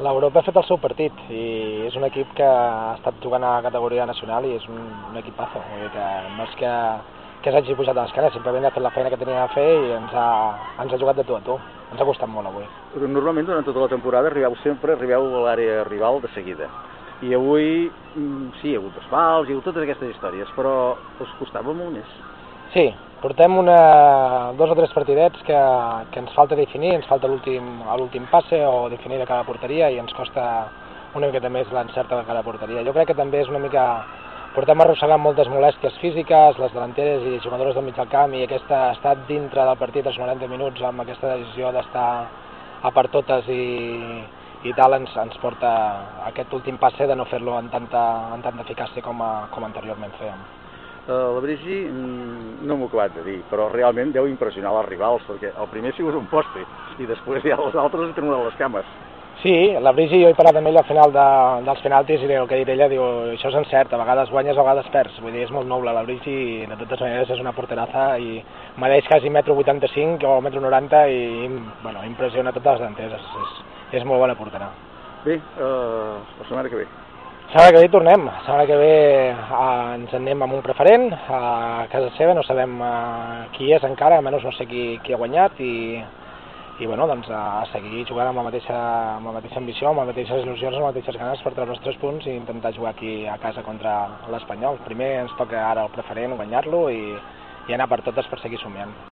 l'Europa ha fet el seu partit i és un equip que ha estat jugant a categoria nacional i és un, un equipazo. Vull dir que no és que, que s'hagi pujat a l'escala, simplement ha fet la feina que tenia a fer i ens ha, ens ha jugat de tu a tu. Ens ha costat molt avui. Normalment durant tota la temporada arribeu sempre arribeu a l'àrea rival de seguida. I avui, mm, sí, hi ha hagut desfals, hi ha hagut totes aquestes històries, però us costava molt més. Sí, portem una, dos o tres partidets que, que ens falta definir, ens falta l'últim passe o definir de cada porteria i ens costa una miqueta més l'encert de cada porteria. Jo crec que també és una mica... Portem arrossegant moltes molèsties físiques, les delanteres i jugadores del mig del camp i aquesta estat dintre del partit els 90 minuts amb aquesta decisió d'estar a per totes i, i tal ens, ens porta aquest últim passe de no fer-lo en tanta, en tanta eficàcia com, a, com anteriorment fèiem. Uh, la Brigi mm, no m'ho acabat de dir, però realment deu impressionar els rivals, perquè el primer ha sigut un poste i després ja els altres han tremolat les cames. Sí, la Brigi, jo he parlat amb ell al final de, dels penaltis i el que ha dit ella, diu, això és encert, a vegades guanyes, a vegades perds, vull dir, és molt noble la Brigi i de totes maneres és una porteraza i mereix quasi metro 85 o metro 90 i, bueno, impressiona totes les danteres, és, és, és molt bona portera. Bé, uh, la setmana que ve. La setmana que ve tornem, la setmana que ve eh, ens anem amb un preferent a casa seva, no sabem eh, qui és encara, almenys no sé qui, qui ha guanyat i, i bueno, doncs a seguir jugant amb la, mateixa, amb la mateixa ambició, amb les mateixes il·lusions, amb les mateixes ganes per treure els tres punts i intentar jugar aquí a casa contra l'Espanyol. Primer ens toca ara el preferent, guanyar-lo i, i anar per totes per seguir somiant.